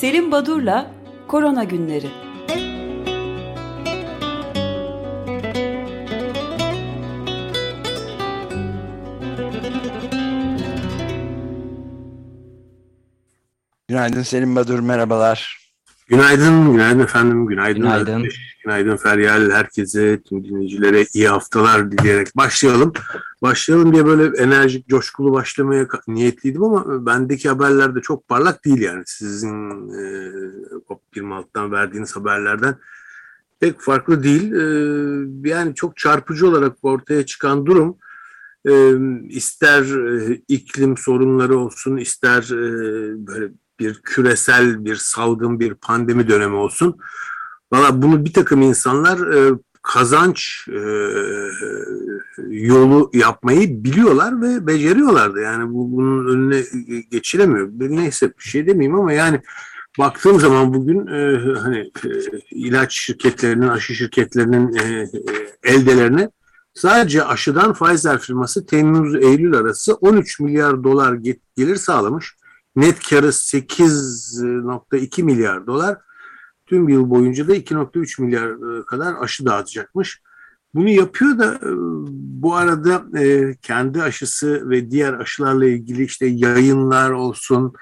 Selim Badur'la Korona Günleri. Günaydın Selim Badur, merhabalar. Günaydın, günaydın efendim, günaydın. Günaydın. Günaydın Feryal, herkese, tüm dinleyicilere iyi haftalar dileyerek başlayalım. Başlayalım diye böyle enerjik, coşkulu başlamaya niyetliydim ama bendeki haberler de çok parlak değil yani. Sizin e, COP26'dan verdiğiniz haberlerden pek farklı değil. E, yani çok çarpıcı olarak ortaya çıkan durum e, ister e, iklim sorunları olsun, ister e, böyle bir küresel bir salgın, bir pandemi dönemi olsun. Valla bunu bir takım insanlar e, kazanç e, yolu yapmayı biliyorlar ve beceriyorlar da. Yani bu bunun önüne geçilemiyor. Neyse bir şey demeyeyim ama yani baktığım zaman bugün e, hani e, ilaç şirketlerinin, aşı şirketlerinin e, e, eldelerine sadece aşıdan Pfizer firması Temmuz-Eylül arası 13 milyar dolar gelir sağlamış. Net karı 8.2 milyar dolar. Tüm yıl boyunca da 2.3 milyar e, kadar aşı dağıtacakmış. Bunu yapıyor da e, bu arada e, kendi aşısı ve diğer aşılarla ilgili işte yayınlar olsun,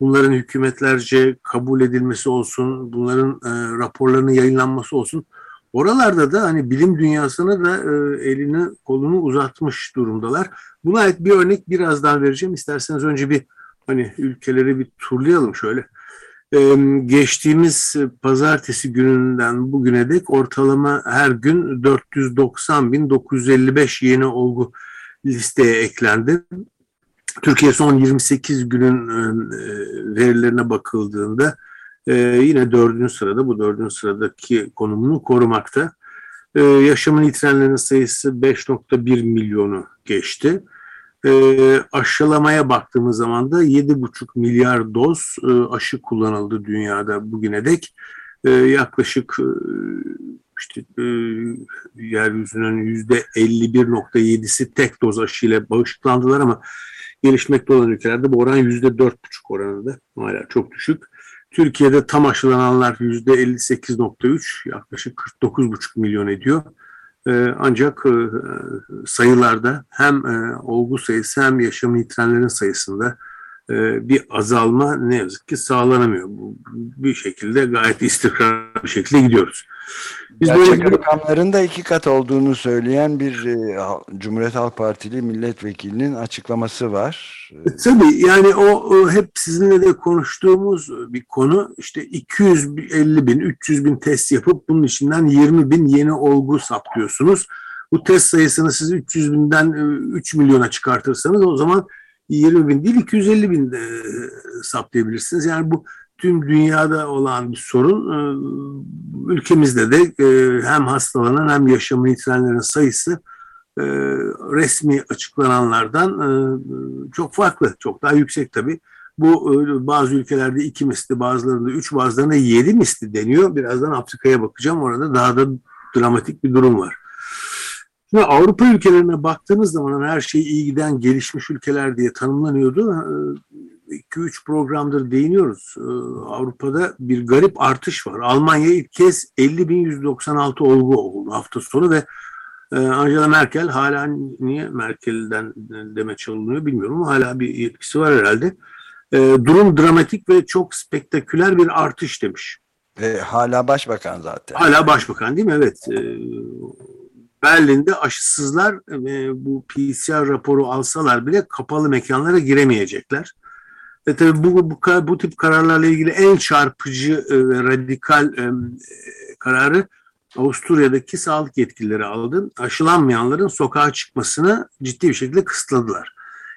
bunların hükümetlerce kabul edilmesi olsun, bunların raporlarının yayınlanması olsun. Oralarda da hani bilim dünyasına da elini kolunu uzatmış durumdalar. Buna ait bir örnek birazdan vereceğim. İsterseniz önce bir hani ülkeleri bir turlayalım şöyle. Geçtiğimiz pazartesi gününden bugüne dek ortalama her gün 490.955 yeni olgu listeye eklendi. Türkiye son 28 günün e, verilerine bakıldığında e, yine dördüncü sırada bu dördüncü sıradaki konumunu korumakta. E, yaşamını yitirenlerin sayısı 5.1 milyonu geçti. E, aşılamaya baktığımız zaman da 7,5 milyar doz e, aşı kullanıldı dünyada bugüne dek. E, yaklaşık e, işte e, yeryüzünün %51.7'si tek doz aşıyla bağışıklandılar ama gelişmekte olan ülkelerde bu oran %4,5 oranında hala çok düşük. Türkiye'de tam aşılananlar %58.3 yaklaşık 49,5 milyon ediyor. Ee, ancak e, sayılarda hem e, olgu sayısı hem yaşamını yitirenlerin sayısında bir azalma ne yazık ki sağlanamıyor. Bu, bir şekilde gayet istikrarlı bir şekilde gidiyoruz. Biz Gerçek böyle... rakamların da iki kat olduğunu söyleyen bir e, Cumhuriyet Halk Partili milletvekilinin açıklaması var. E, tabii yani o, o hep sizinle de konuştuğumuz bir konu işte 250 bin 300 bin test yapıp bunun içinden 20 bin yeni olgu saptıyorsunuz. Bu test sayısını siz 300 binden 3 milyona çıkartırsanız o zaman 20 bin değil 250 bin de saptayabilirsiniz. Yani bu tüm dünyada olan bir sorun. Ülkemizde de hem hastalanan hem yaşamını yitirenlerin sayısı resmi açıklananlardan çok farklı, çok daha yüksek tabii. Bu bazı ülkelerde iki misli, bazılarında üç, bazılarında yedi misli deniyor. Birazdan Afrika'ya bakacağım. Orada daha da dramatik bir durum var. Şimdi Avrupa ülkelerine baktığınız zaman her şey iyi giden gelişmiş ülkeler diye tanımlanıyordu. 2-3 programdır değiniyoruz. Avrupa'da bir garip artış var. Almanya ilk kez 50.196 olgu oldu hafta sonu ve Angela Merkel hala niye Merkel'den deme çalınıyor bilmiyorum ama hala bir yetkisi var herhalde. Durum dramatik ve çok spektaküler bir artış demiş. E, hala başbakan zaten. Hala başbakan değil mi? Evet. Berlin'de aşısızlar e, bu PCR raporu alsalar bile kapalı mekanlara giremeyecekler. Ve tabii bu, bu, bu tip kararlarla ilgili en çarpıcı e, ve radikal e, kararı Avusturya'daki sağlık yetkilileri aldı. Aşılanmayanların sokağa çıkmasını ciddi bir şekilde kısıtladılar.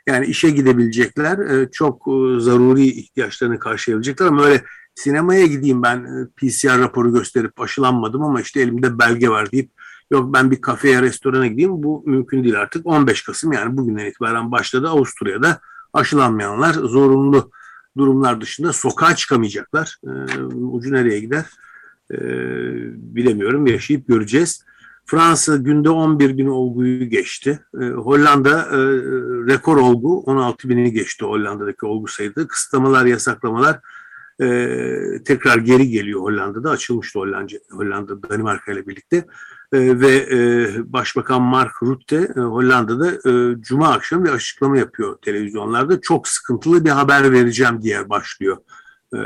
Yani işe gidebilecekler, çok zaruri ihtiyaçlarını karşılayabilecekler ama öyle sinemaya gideyim ben PCR raporu gösterip aşılanmadım ama işte elimde belge var deyip yok ben bir kafeye, restorana gideyim bu mümkün değil artık. 15 Kasım yani bugünden itibaren başladı Avusturya'da aşılanmayanlar zorunlu durumlar dışında sokağa çıkamayacaklar. Ee, ucu nereye gider ee, bilemiyorum yaşayıp göreceğiz. Fransa günde 11 bin olguyu geçti. Ee, Hollanda e, rekor olgu 16 bini geçti Hollanda'daki olgu sayıda. Kısıtlamalar, yasaklamalar tekrar geri geliyor Hollanda'da. Açılmıştı Hollanda, Hollanda Danimarka ile birlikte. E, ve e, Başbakan Mark Rutte e, Hollanda'da e, Cuma akşamı bir açıklama yapıyor televizyonlarda. Çok sıkıntılı bir haber vereceğim diye başlıyor e,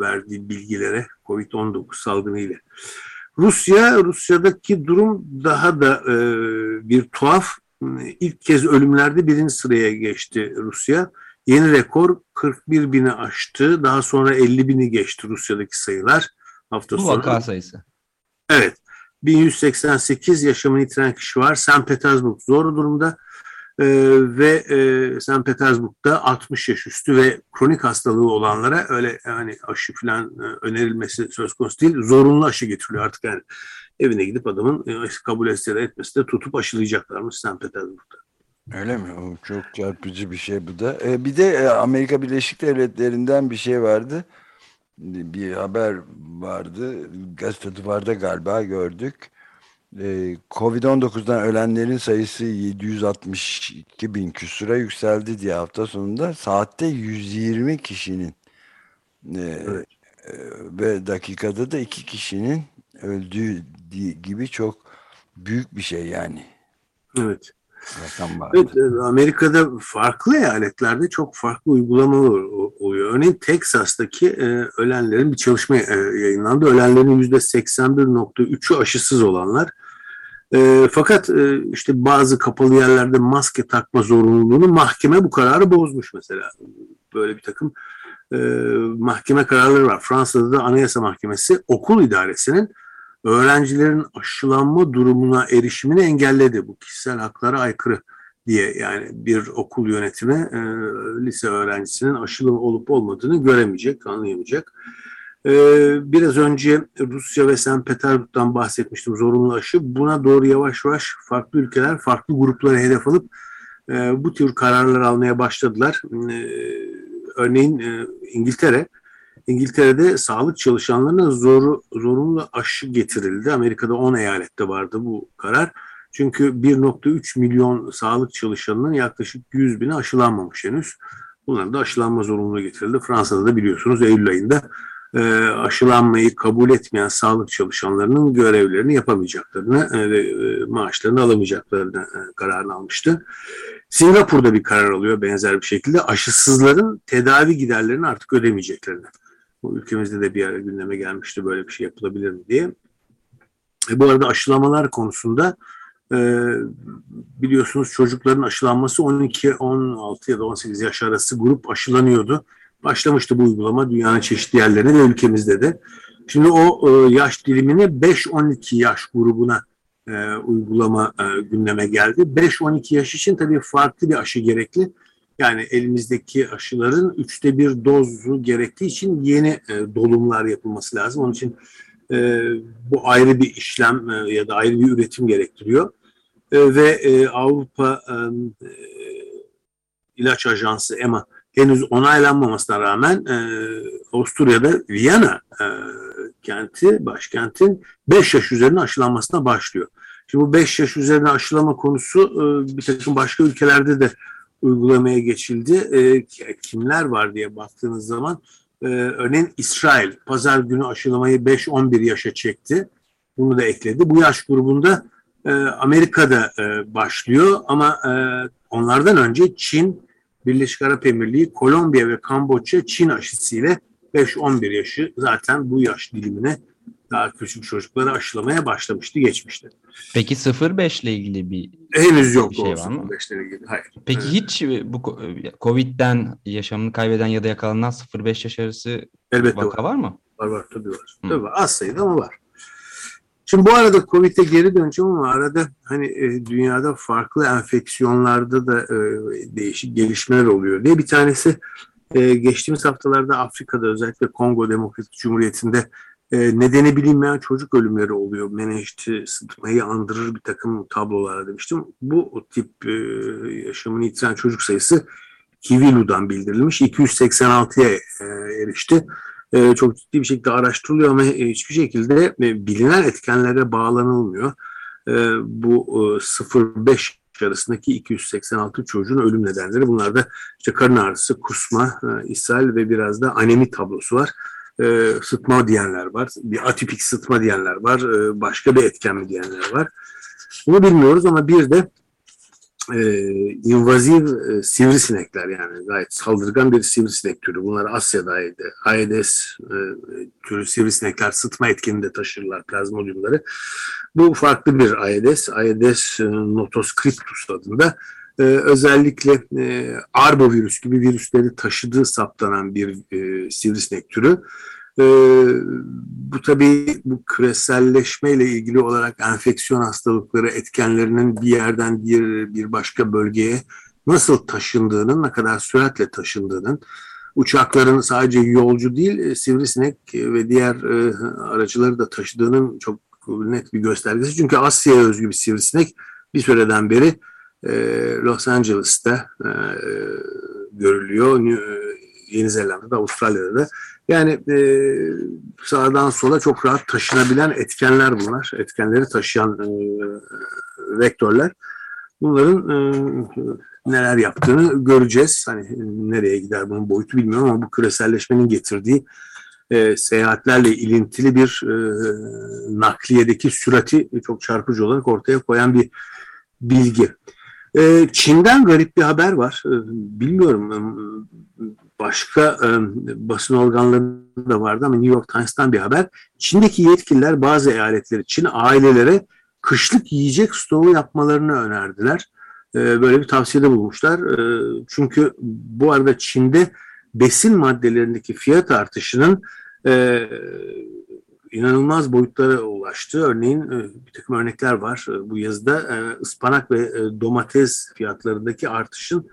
verdiği bilgilere COVID-19 salgını ile. Rusya, Rusya'daki durum daha da e, bir tuhaf. İlk kez ölümlerde birinci sıraya geçti Rusya. Yeni rekor 41 bini aştı. Daha sonra 50 bini geçti Rusya'daki sayılar. Hafta Bu sonu. vaka sayısı. Evet. 1188 yaşamını yitiren kişi var. St. Petersburg zor durumda. Ee, ve e, St. Petersburg'da 60 yaş üstü ve kronik hastalığı olanlara öyle yani aşı falan e, önerilmesi söz konusu değil. Zorunlu aşı getiriliyor artık yani. Evine gidip adamın e, kabul etse etmesi de tutup aşılayacaklarmış St. Petersburg'da. Öyle mi? Çok çarpıcı bir şey bu da. E, bir de e, Amerika Birleşik Devletleri'nden bir şey vardı. Bir haber vardı. Gazete Duvar'da galiba gördük. E, Covid-19'dan ölenlerin sayısı 762 bin küsura yükseldi diye hafta sonunda. Saatte 120 kişinin e, Evet. e, ve dakikada da iki kişinin öldüğü gibi çok büyük bir şey yani. Evet. Evet, Amerika'da farklı eyaletlerde çok farklı uygulamalar oluyor. Örneğin Teksas'taki e, ölenlerin bir çalışma e, yayınlandı. Ölenlerin %81.3'ü aşısız olanlar. E, fakat e, işte bazı kapalı yerlerde maske takma zorunluluğunu mahkeme bu kararı bozmuş mesela. Böyle bir takım e, mahkeme kararları var. Fransa'da da Anayasa Mahkemesi okul idaresinin öğrencilerin aşılanma durumuna erişimini engelledi. Bu kişisel haklara aykırı diye yani bir okul yönetimi e, lise öğrencisinin aşılı olup olmadığını göremeyecek, anlayamayacak. E, biraz önce Rusya ve St. Petersburg'dan bahsetmiştim zorunlu aşı. Buna doğru yavaş yavaş farklı ülkeler, farklı grupları hedef alıp e, bu tür kararlar almaya başladılar. E, örneğin e, İngiltere, İngiltere'de sağlık çalışanlarına zor, zorunlu aşı getirildi. Amerika'da 10 eyalette vardı bu karar. Çünkü 1.3 milyon sağlık çalışanının yaklaşık 100 bini aşılanmamış henüz. Bunların da aşılanma zorunluluğu getirildi. Fransa'da da biliyorsunuz Eylül ayında e, aşılanmayı kabul etmeyen sağlık çalışanlarının görevlerini yapamayacaklarını e, e, maaşlarını alamayacaklarını e, kararını almıştı. Singapur'da bir karar alıyor benzer bir şekilde aşısızların tedavi giderlerini artık ödemeyeceklerini. Bu ülkemizde de bir ara gündeme gelmişti böyle bir şey yapılabilir mi diye. E, bu arada aşılamalar konusunda e, biliyorsunuz çocukların aşılanması 12, 16 ya da 18 yaş arası grup aşılanıyordu. Başlamıştı bu uygulama dünyanın çeşitli yerlerinde ve ülkemizde de. Şimdi o e, yaş dilimini 5-12 yaş grubuna e, uygulama e, gündeme geldi. 5-12 yaş için tabii farklı bir aşı gerekli. Yani elimizdeki aşıların üçte bir dozu gerektiği için yeni e, dolumlar yapılması lazım. Onun için e, bu ayrı bir işlem e, ya da ayrı bir üretim gerektiriyor. E, ve e, Avrupa e, e, İlaç Ajansı EMA henüz onaylanmamasına rağmen e, Avusturya'da Viyana e, kenti, başkentin 5 yaş üzerine aşılanmasına başlıyor. Şimdi bu 5 yaş üzerine aşılama konusu e, bir takım başka ülkelerde de uygulamaya geçildi. E, kimler var diye baktığınız zaman e, örneğin İsrail pazar günü aşılamayı 5-11 yaşa çekti. Bunu da ekledi. Bu yaş grubunda e, Amerika'da e, başlıyor ama e, onlardan önce Çin, Birleşik Arap Emirliği, Kolombiya ve Kamboçya Çin aşısıyla 5-11 yaşı zaten bu yaş dilimine daha küçük çocukları aşılamaya başlamıştı, geçmişti. Peki 0-5 ile ilgili bir Henüz yok Bir şey o var mı? 05'lere ilgili. Hayır. Peki Evet. hiç bu ko- Covid'den yaşamını kaybeden ya da yakalanan 0-5 yaş arası Elbette var. vaka var mı? Var var tabii var. Hı. Tabii var. Az sayıda ama var. Şimdi bu arada Covid'e geri döneceğim ama arada hani e, dünyada farklı enfeksiyonlarda da e, değişik gelişmeler oluyor diye bir tanesi e, geçtiğimiz haftalarda Afrika'da özellikle Kongo Demokratik Cumhuriyeti'nde e, nedeni bilinmeyen çocuk ölümleri oluyor. Menenjiti sıtmayı andırır bir takım tablolar demiştim. Bu tip e, yaşamını yitiren çocuk sayısı Kivilu'dan bildirilmiş. 286'ya e, erişti e, çok ciddi bir şekilde araştırılıyor ama hiçbir şekilde bilinen etkenlere bağlanılmıyor. Bu e, 0-5 arasındaki 286 çocuğun ölüm nedenleri. Bunlar da işte karın ağrısı, kusma, ishal ve biraz da anemi tablosu var. E, sıtma diyenler var, bir atipik sıtma diyenler var, e, başka bir etken mi diyenler var. Bunu bilmiyoruz ama bir de e, invaziv e, sivrisinekler yani gayet saldırgan bir sivrisinek türü. Bunlar Asya'da Aedes e, türü sivrisinekler sıtma etkininde taşırlar plazmodiumları. Bu farklı bir Aedes. Aedes e, notoscriptus adında. E, özellikle e, arbovirüs gibi virüsleri taşıdığı saptanan bir e, sivrisinek türü. E, bu tabii bu küreselleşmeyle ilgili olarak enfeksiyon hastalıkları etkenlerinin bir yerden bir, bir başka bölgeye nasıl taşındığının, ne kadar süratle taşındığının, uçakların sadece yolcu değil, e, sivrisinek ve diğer e, aracıları da taşıdığının çok net bir göstergesi. Çünkü Asya'ya özgü bir sivrisinek bir süreden beri e, Los Angeles'ta e, görülüyor. Yeni Zelanda'da, Avustralya'da da. Yani e, sağdan sola çok rahat taşınabilen etkenler bunlar. Etkenleri taşıyan e, vektörler. Bunların e, neler yaptığını göreceğiz. Hani nereye gider bunun boyutu bilmiyorum ama bu küreselleşmenin getirdiği e, seyahatlerle ilintili bir e, nakliyedeki sürati çok çarpıcı olarak ortaya koyan bir bilgi. E, Çin'den garip bir haber var. E, bilmiyorum e, başka e, basın organlarında da vardı ama New York Times'tan bir haber. Çin'deki yetkililer bazı eyaletleri Çin ailelere kışlık yiyecek stoğu yapmalarını önerdiler. E, böyle bir tavsiyede bulmuşlar. Çünkü bu arada Çin'de besin maddelerindeki fiyat artışının e, inanılmaz boyutlara ulaştı. Örneğin e, bir takım örnekler var e, bu yazıda. E, ıspanak ve domates fiyatlarındaki artışın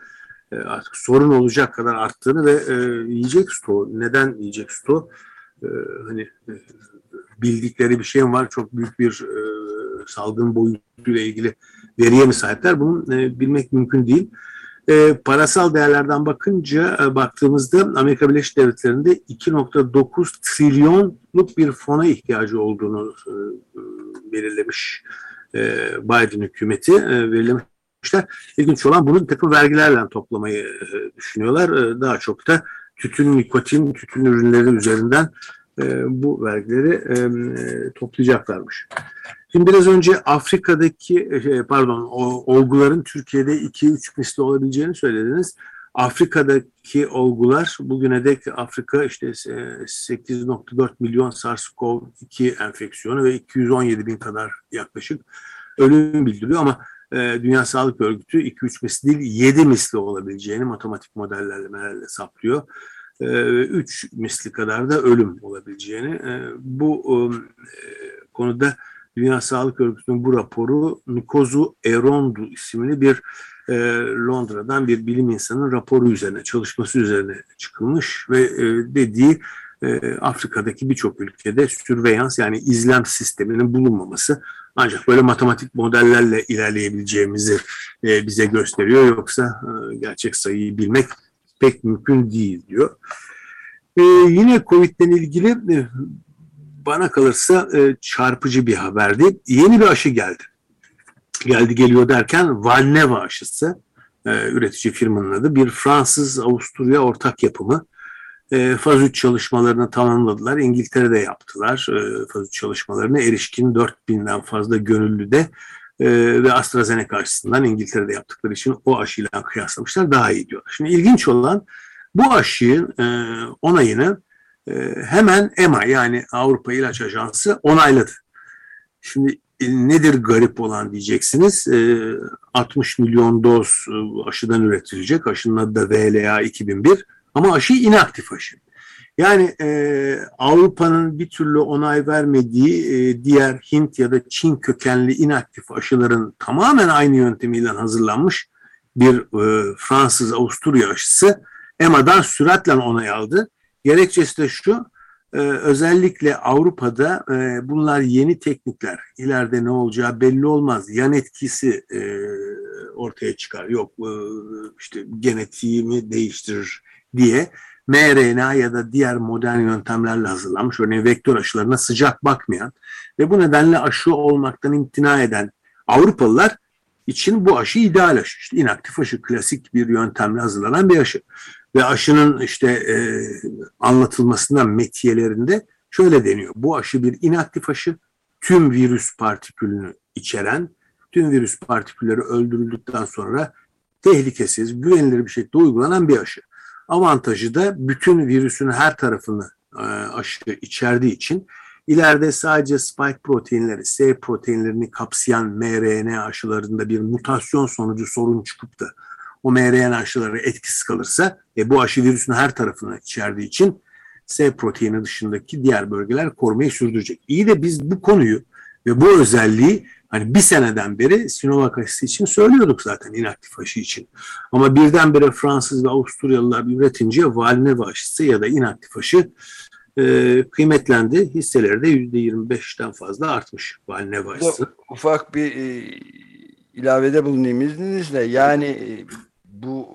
artık sorun olacak kadar arttığını ve yiyecek stoğu, neden yiyecek stoğu? Hani bildikleri bir şey var? Çok büyük bir salgın boyutuyla ilgili veriye mi sahipler? Bunu bilmek mümkün değil. E, parasal değerlerden bakınca e, baktığımızda Amerika Birleşik Devletleri'nde 2.9 trilyonluk bir fona ihtiyacı olduğunu e, belirlemiş e, Biden hükümeti e, belirlemiş yapmışlar. İlginç olan bunu takım vergilerle toplamayı e, düşünüyorlar. E, daha çok da tütün, nikotin, tütün ürünleri üzerinden e, bu vergileri toplayacaklarmış. Şimdi biraz önce Afrika'daki pardon olguların Türkiye'de 2-3 misli olabileceğini söylediniz. Afrika'daki olgular bugüne dek Afrika işte 8.4 milyon SARS-CoV-2 enfeksiyonu ve 217 bin kadar yaklaşık ölüm bildiriyor ama e, Dünya Sağlık Örgütü 2-3 misli değil 7 misli olabileceğini matematik modellerle meğerle saplıyor. 3 e, misli kadar da ölüm olabileceğini. E, bu konuda Dünya Sağlık Örgütü'nün bu raporu Nikozu Erondu isimli bir Londra'dan bir bilim insanının raporu üzerine, çalışması üzerine çıkılmış ve dediği Afrika'daki birçok ülkede sürveyans yani izlem sisteminin bulunmaması ancak böyle matematik modellerle ilerleyebileceğimizi e, bize gösteriyor. Yoksa e, gerçek sayıyı bilmek pek mümkün değil diyor. E, yine COVID'den ilgili e, bana kalırsa e, çarpıcı bir haberdi. Yeni bir aşı geldi. Geldi geliyor derken Valneva aşısı e, üretici firmanın adı. Bir Fransız-Avusturya ortak yapımı. E, faz 3 çalışmalarını tamamladılar. İngiltere'de yaptılar e, faz 3 çalışmalarını. Erişkin 4000'den fazla gönüllü de e, ve AstraZeneca aşısından İngiltere'de yaptıkları için o aşıyla kıyaslamışlar daha iyi diyorlar. Şimdi ilginç olan bu aşının e, onayını hemen EMA yani Avrupa İlaç Ajansı onayladı. Şimdi e, nedir garip olan diyeceksiniz. E, 60 milyon doz e, aşıdan üretilecek. Aşının adı da VLA 2001 ama aşı inaktif aşı. Yani e, Avrupa'nın bir türlü onay vermediği diğer Hint ya da Çin kökenli inaktif aşıların tamamen aynı yöntemiyle hazırlanmış bir Fransız-Avusturya aşısı EMA'dan süratle onay aldı. Gerekçesi de şu, e, özellikle Avrupa'da e, bunlar yeni teknikler. İleride ne olacağı belli olmaz. Yan etkisi e, ortaya çıkar. Yok e, işte genetiğimi değiştirir diye mRNA ya da diğer modern yöntemlerle hazırlanmış örneğin vektör aşılarına sıcak bakmayan ve bu nedenle aşı olmaktan imtina eden Avrupalılar için bu aşı ideal aşı. İşte inaktif aşı klasik bir yöntemle hazırlanan bir aşı. Ve aşının işte e, anlatılmasından metiyelerinde şöyle deniyor. Bu aşı bir inaktif aşı tüm virüs partikülünü içeren, tüm virüs partikülleri öldürüldükten sonra tehlikesiz, güvenilir bir şekilde uygulanan bir aşı. Avantajı da bütün virüsün her tarafını e, aşı içerdiği için ileride sadece spike proteinleri, S proteinlerini kapsayan mRNA aşılarında bir mutasyon sonucu sorun çıkıp da o mRNA aşıları etkisiz kalırsa e, bu aşı virüsün her tarafını içerdiği için S proteini dışındaki diğer bölgeler korumayı sürdürecek. İyi de biz bu konuyu ve bu özelliği hani bir seneden beri Sinovac aşısı için söylüyorduk zaten inaktif aşı için. Ama birdenbire Fransız ve Avusturyalılar üretince Valneva aşısı ya da inaktif aşı e, kıymetlendi. Hisseleri de %25'ten fazla artmış Valneva aşısı. Ufak bir e, ilavede bulunayım izninizle. Yani e, bu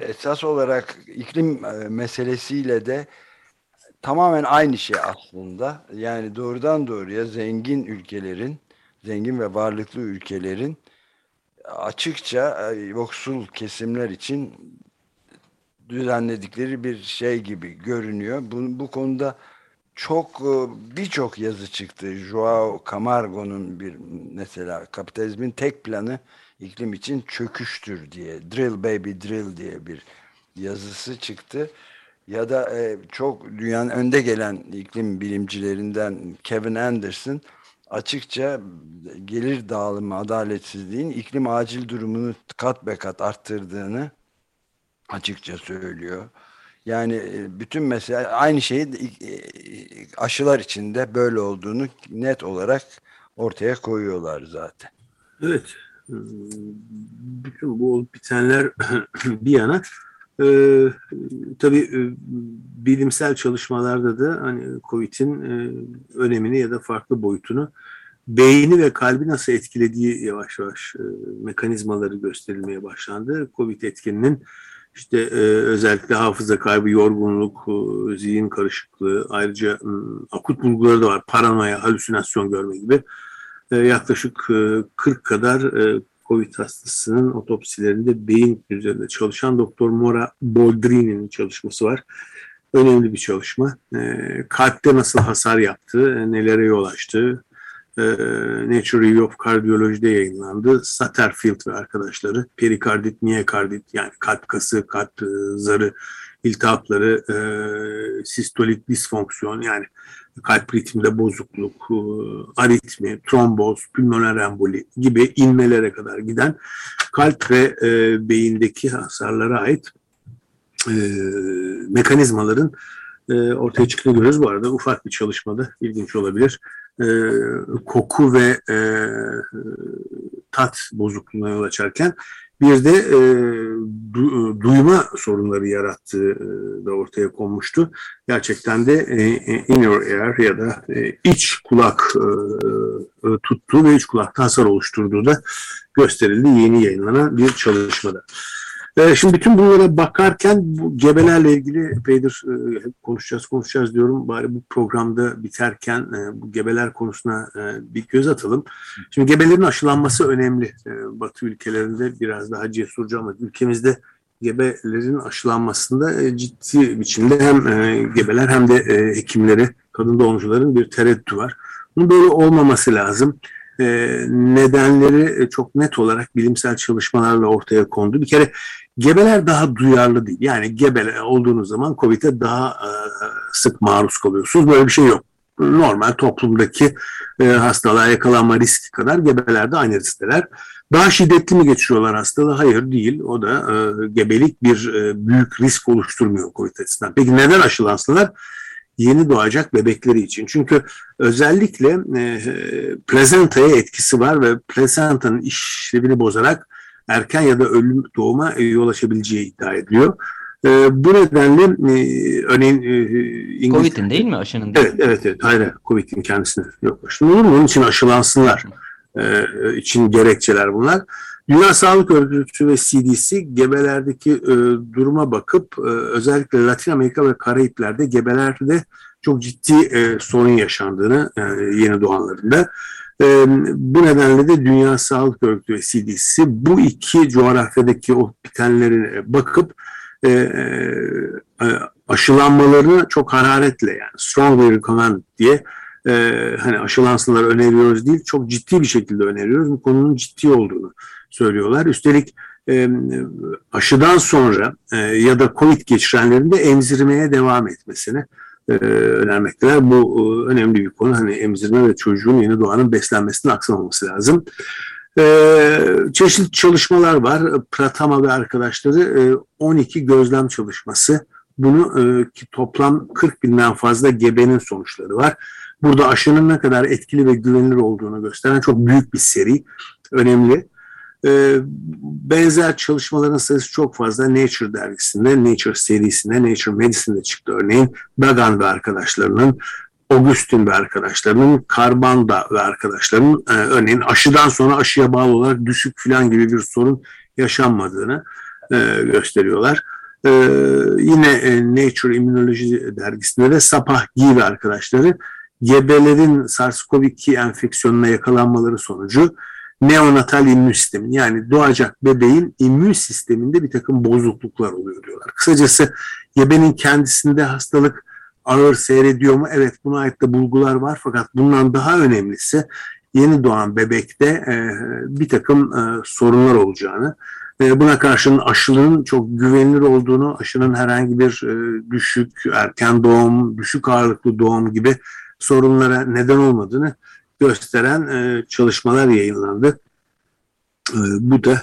esas olarak iklim e, meselesiyle de tamamen aynı şey aslında. Yani doğrudan doğruya zengin ülkelerin, zengin ve varlıklı ülkelerin açıkça e, yoksul kesimler için düzenledikleri bir şey gibi görünüyor. Bu, bu konuda çok e, birçok yazı çıktı. Joao Camargo'nun bir mesela kapitalizmin tek planı iklim için çöküştür diye. Drill baby drill diye bir yazısı çıktı ya da e, çok dünyanın önde gelen iklim bilimcilerinden Kevin Anderson açıkça gelir dağılımı adaletsizliğin iklim acil durumunu kat be kat arttırdığını açıkça söylüyor. Yani e, bütün mesele aynı şeyi e, aşılar içinde böyle olduğunu net olarak ortaya koyuyorlar zaten. Evet. Bütün bu bitenler bir yana ee, tabii e, bilimsel çalışmalarda da hani COVID'in e, önemini ya da farklı boyutunu beyni ve kalbi nasıl etkilediği yavaş yavaş e, mekanizmaları gösterilmeye başlandı. COVID etkininin işte e, özellikle hafıza kaybı, yorgunluk, e, zihin karışıklığı, ayrıca e, akut bulguları da var. Paranoya, halüsinasyon görme gibi. E, yaklaşık e, 40 kadar e, COVID hastasının otopsilerinde beyin üzerinde çalışan Doktor Mora Boldrini'nin çalışması var. Önemli bir çalışma. E, kalpte nasıl hasar yaptı, nelere yol açtı, e, Nature Review of Cardiology'de yayınlandı. Satterfield ve arkadaşları perikardit, miyekardit yani kalp kası, kalp e, zarı, iltihapları, e, sistolik disfonksiyon yani kalp ritminde bozukluk, e, aritmi, tromboz, pulmoner emboli gibi inmelere kadar giden kalp ve e, beyindeki hasarlara ait e, mekanizmaların ortaya çıktığını görüyoruz. Bu arada ufak bir çalışmada ilginç olabilir. Koku ve tat bozukluğuna yol açarken bir de e, du, duyma sorunları yarattığı e, da ortaya konmuştu. Gerçekten de e, inner ear ya da e, iç kulak e, e, tuttuğu ve iç kulakta hasar oluşturduğu da gösterildi yeni yayınlanan bir çalışmada. Ee, şimdi bütün bunlara bakarken bu gebelerle ilgili epeydir e, konuşacağız konuşacağız diyorum. Bari bu programda biterken e, bu gebeler konusuna e, bir göz atalım. Şimdi gebelerin aşılanması önemli. Batı ülkelerinde biraz daha cesurca ama ülkemizde gebelerin aşılanmasında ciddi biçimde hem gebeler hem de hekimleri, kadın doğumcuların bir tereddütü var. Bunun böyle olmaması lazım. Nedenleri çok net olarak bilimsel çalışmalarla ortaya kondu. Bir kere Gebeler daha duyarlı değil. Yani gebe olduğunuz zaman COVID'e daha e, sık maruz kalıyorsunuz. Böyle bir şey yok. Normal toplumdaki e, hastalığa yakalanma riski kadar gebeler de aynı riskteler. Daha şiddetli mi geçiriyorlar hastalığı? Hayır değil. O da e, gebelik bir e, büyük risk oluşturmuyor COVID açısından. Peki neden aşılansınlar? Yeni doğacak bebekleri için. Çünkü özellikle e, plazentaya etkisi var ve plazentanın işlevini bozarak erken ya da ölüm doğuma e, yol açabileceği iddia ediliyor. E, bu nedenle e, örneğin e, İngiliz... Covid'in değil mi aşının? Evet, evet, evet. Hayır, Covid'in kendisine yok aşının olur mu? Onun için aşılansınlar e, için gerekçeler bunlar. Dünya Sağlık Örgütü ve CDC gebelerdeki e, duruma bakıp e, özellikle Latin Amerika ve Karayipler'de gebelerde çok ciddi e, sorun yaşandığını e, yeni doğanlarında E, bu nedenle de Dünya Sağlık Örgütü ve CDC bu iki coğrafyadaki o bitenlere bakıp e, e, aşılanmalarını çok hararetle yani strongly recommend diye e, hani aşılansınlar öneriyoruz değil çok ciddi bir şekilde öneriyoruz. Bu konunun ciddi olduğunu söylüyorlar. Üstelik e, aşıdan sonra e, ya da COVID geçirenlerin de emzirmeye devam etmesini e, önermekteler. Bu e, önemli bir konu. Hani emzirme ve çocuğun yeni doğanın beslenmesinin aksamaması lazım. E, çeşitli çalışmalar var. Pratama ve arkadaşları e, 12 gözlem çalışması. Bunu e, ki toplam 40 binden fazla gebenin sonuçları var. Burada aşının ne kadar etkili ve güvenilir olduğunu gösteren çok büyük bir seri. Önemli. E, benzer çalışmaların sayısı çok fazla. Nature dergisinde, Nature serisinde, Nature Medicine'de çıktı örneğin. Dagan ve arkadaşlarının, Augustin ve arkadaşlarının, Karbanda ve arkadaşlarının e, örneğin aşıdan sonra aşıya bağlı olarak düşük filan gibi bir sorun yaşanmadığını e, gösteriyorlar. Ee, yine e, Nature Immunology dergisinde de Sapah Gi ve arkadaşları gebelerin SARS-CoV-2 enfeksiyonuna yakalanmaları sonucu neonatal immün sistemi yani doğacak bebeğin immün sisteminde bir takım bozukluklar oluyor diyorlar. Kısacası gebenin kendisinde hastalık ağır seyrediyor mu? Evet buna ait de bulgular var fakat bundan daha önemlisi yeni doğan bebekte e, bir takım e, sorunlar olacağını e, buna karşın aşının çok güvenilir olduğunu, aşının herhangi bir e, düşük erken doğum, düşük ağırlıklı doğum gibi sorunlara neden olmadığını gösteren e, çalışmalar yayınlandı. Bu da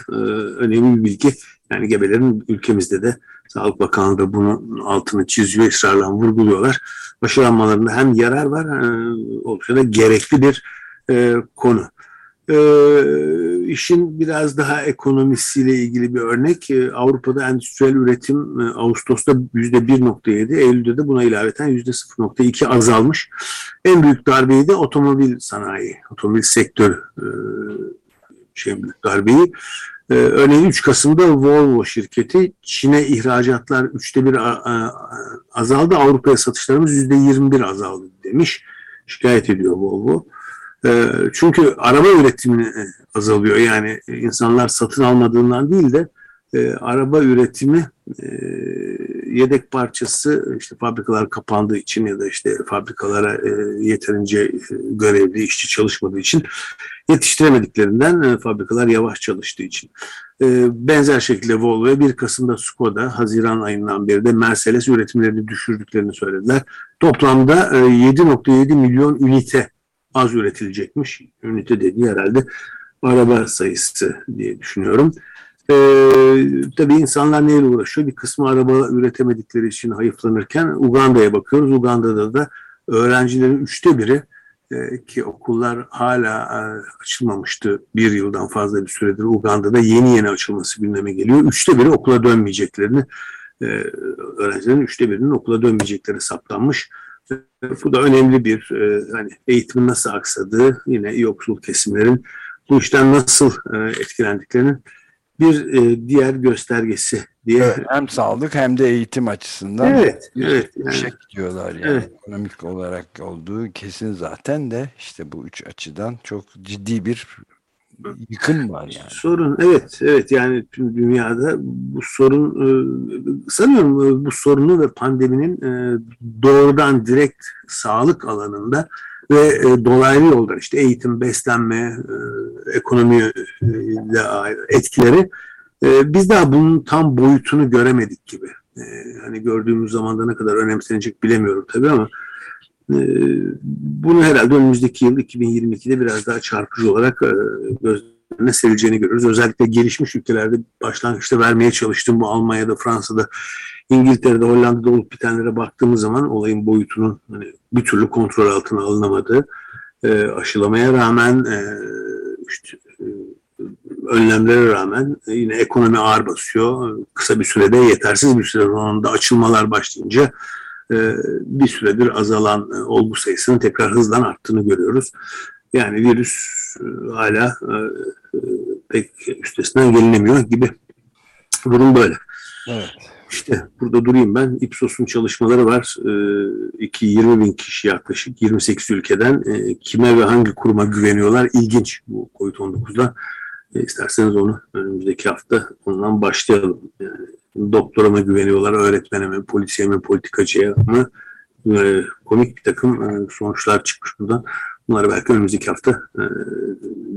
önemli bir bilgi. Yani gebelerin ülkemizde de Sağlık Bakanlığı da bunun altını çiziyor, ısrarla vurguluyorlar. Aşılanmalarında hem yarar var, oldukça da gerekli bir konu. E, işin biraz daha ekonomisiyle ilgili bir örnek. E, Avrupa'da endüstriyel üretim e, Ağustos'ta %1.7, Eylül'de de buna ilaveten %0.2 azalmış. En büyük darbeyi de otomobil sanayi, otomobil sektörü e, şey darbeyi. Ee, örneğin 3 Kasım'da Volvo şirketi Çin'e ihracatlar üçte bir azaldı, Avrupa'ya satışlarımız yüzde 21 azaldı demiş. Şikayet ediyor Volvo. Ee, çünkü araba üretimi e, azalıyor. Yani insanlar satın almadığından değil de e, araba üretimi e, yedek parçası işte fabrikalar kapandığı için ya da işte fabrikalara yeterince görevli işçi çalışmadığı için yetiştiremediklerinden fabrikalar yavaş çalıştığı için. benzer şekilde Volvo 1 Kasım'da Skoda Haziran ayından beri de Mercedes üretimlerini düşürdüklerini söylediler. Toplamda 7.7 milyon ünite az üretilecekmiş. Ünite dediği herhalde araba sayısı diye düşünüyorum. Ee, tabii insanlar neyle uğraşıyor? Bir kısmı araba üretemedikleri için hayıflanırken Uganda'ya bakıyoruz. Uganda'da da öğrencilerin üçte biri e, ki okullar hala e, açılmamıştı bir yıldan fazla bir süredir Uganda'da yeni yeni açılması gündeme geliyor. Üçte biri okula dönmeyeceklerini e, öğrencilerin üçte birinin okula dönmeyecekleri saptanmış. Bu da önemli bir e, hani eğitimin nasıl aksadığı, yine yoksul kesimlerin bu işten nasıl e, etkilendiklerinin bir e, diğer göstergesi diye. Evet, hem sağlık hem de eğitim açısından. Evet, evet. Yani, şey diyorlar yani evet. ekonomik olarak olduğu kesin zaten de işte bu üç açıdan çok ciddi bir yıkım var yani. Sorun evet evet yani tüm dünyada bu sorun e, sanıyorum e, bu sorunu ve pandeminin e, doğrudan direkt sağlık alanında ve dolaylı yoldan işte eğitim, beslenme, ekonomi ile etkileri biz daha bunun tam boyutunu göremedik gibi. Hani gördüğümüz zamanda ne kadar önemsenecek bilemiyorum tabii ama bunu herhalde önümüzdeki yıl 2022'de biraz daha çarpıcı olarak e, gözlerine serileceğini görürüz. Özellikle gelişmiş ülkelerde başlangıçta vermeye çalıştım bu Almanya'da, Fransa'da, İngiltere'de, Hollanda'da olup bitenlere baktığımız zaman olayın boyutunun hani bir türlü kontrol altına alınamadığı, e, aşılamaya rağmen e, işte, önlemlere rağmen yine ekonomi ağır basıyor. Kısa bir sürede yetersiz bir süre sonunda açılmalar başlayınca bir süredir azalan e, olgu sayısının tekrar hızlan arttığını görüyoruz. Yani virüs e, hala pek üstesinden gelinemiyor gibi. Durum böyle. Evet. İşte burada durayım ben. Ipsos'un çalışmaları var. Ee, 20 bin kişi yaklaşık 28 ülkeden e, kime ve hangi kuruma güveniyorlar? İlginç bu COVID-19'da. E, isterseniz onu önümüzdeki hafta ondan başlayalım. Yani, doktora mı güveniyorlar, öğretmene mi, polisiye mi, politikacıya mı? E, komik bir takım e, sonuçlar çıkmış buradan. Bunları belki önümüzdeki hafta e,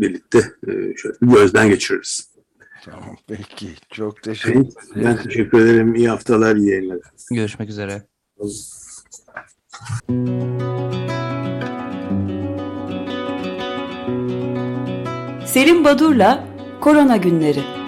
birlikte e, şöyle bir gözden geçiririz. Tamam peki. Çok teşekkür Evet, ben teşekkür ederim. İyi haftalar, iyi yayınlar. Görüşmek üzere. Selim Badur'la Korona Günleri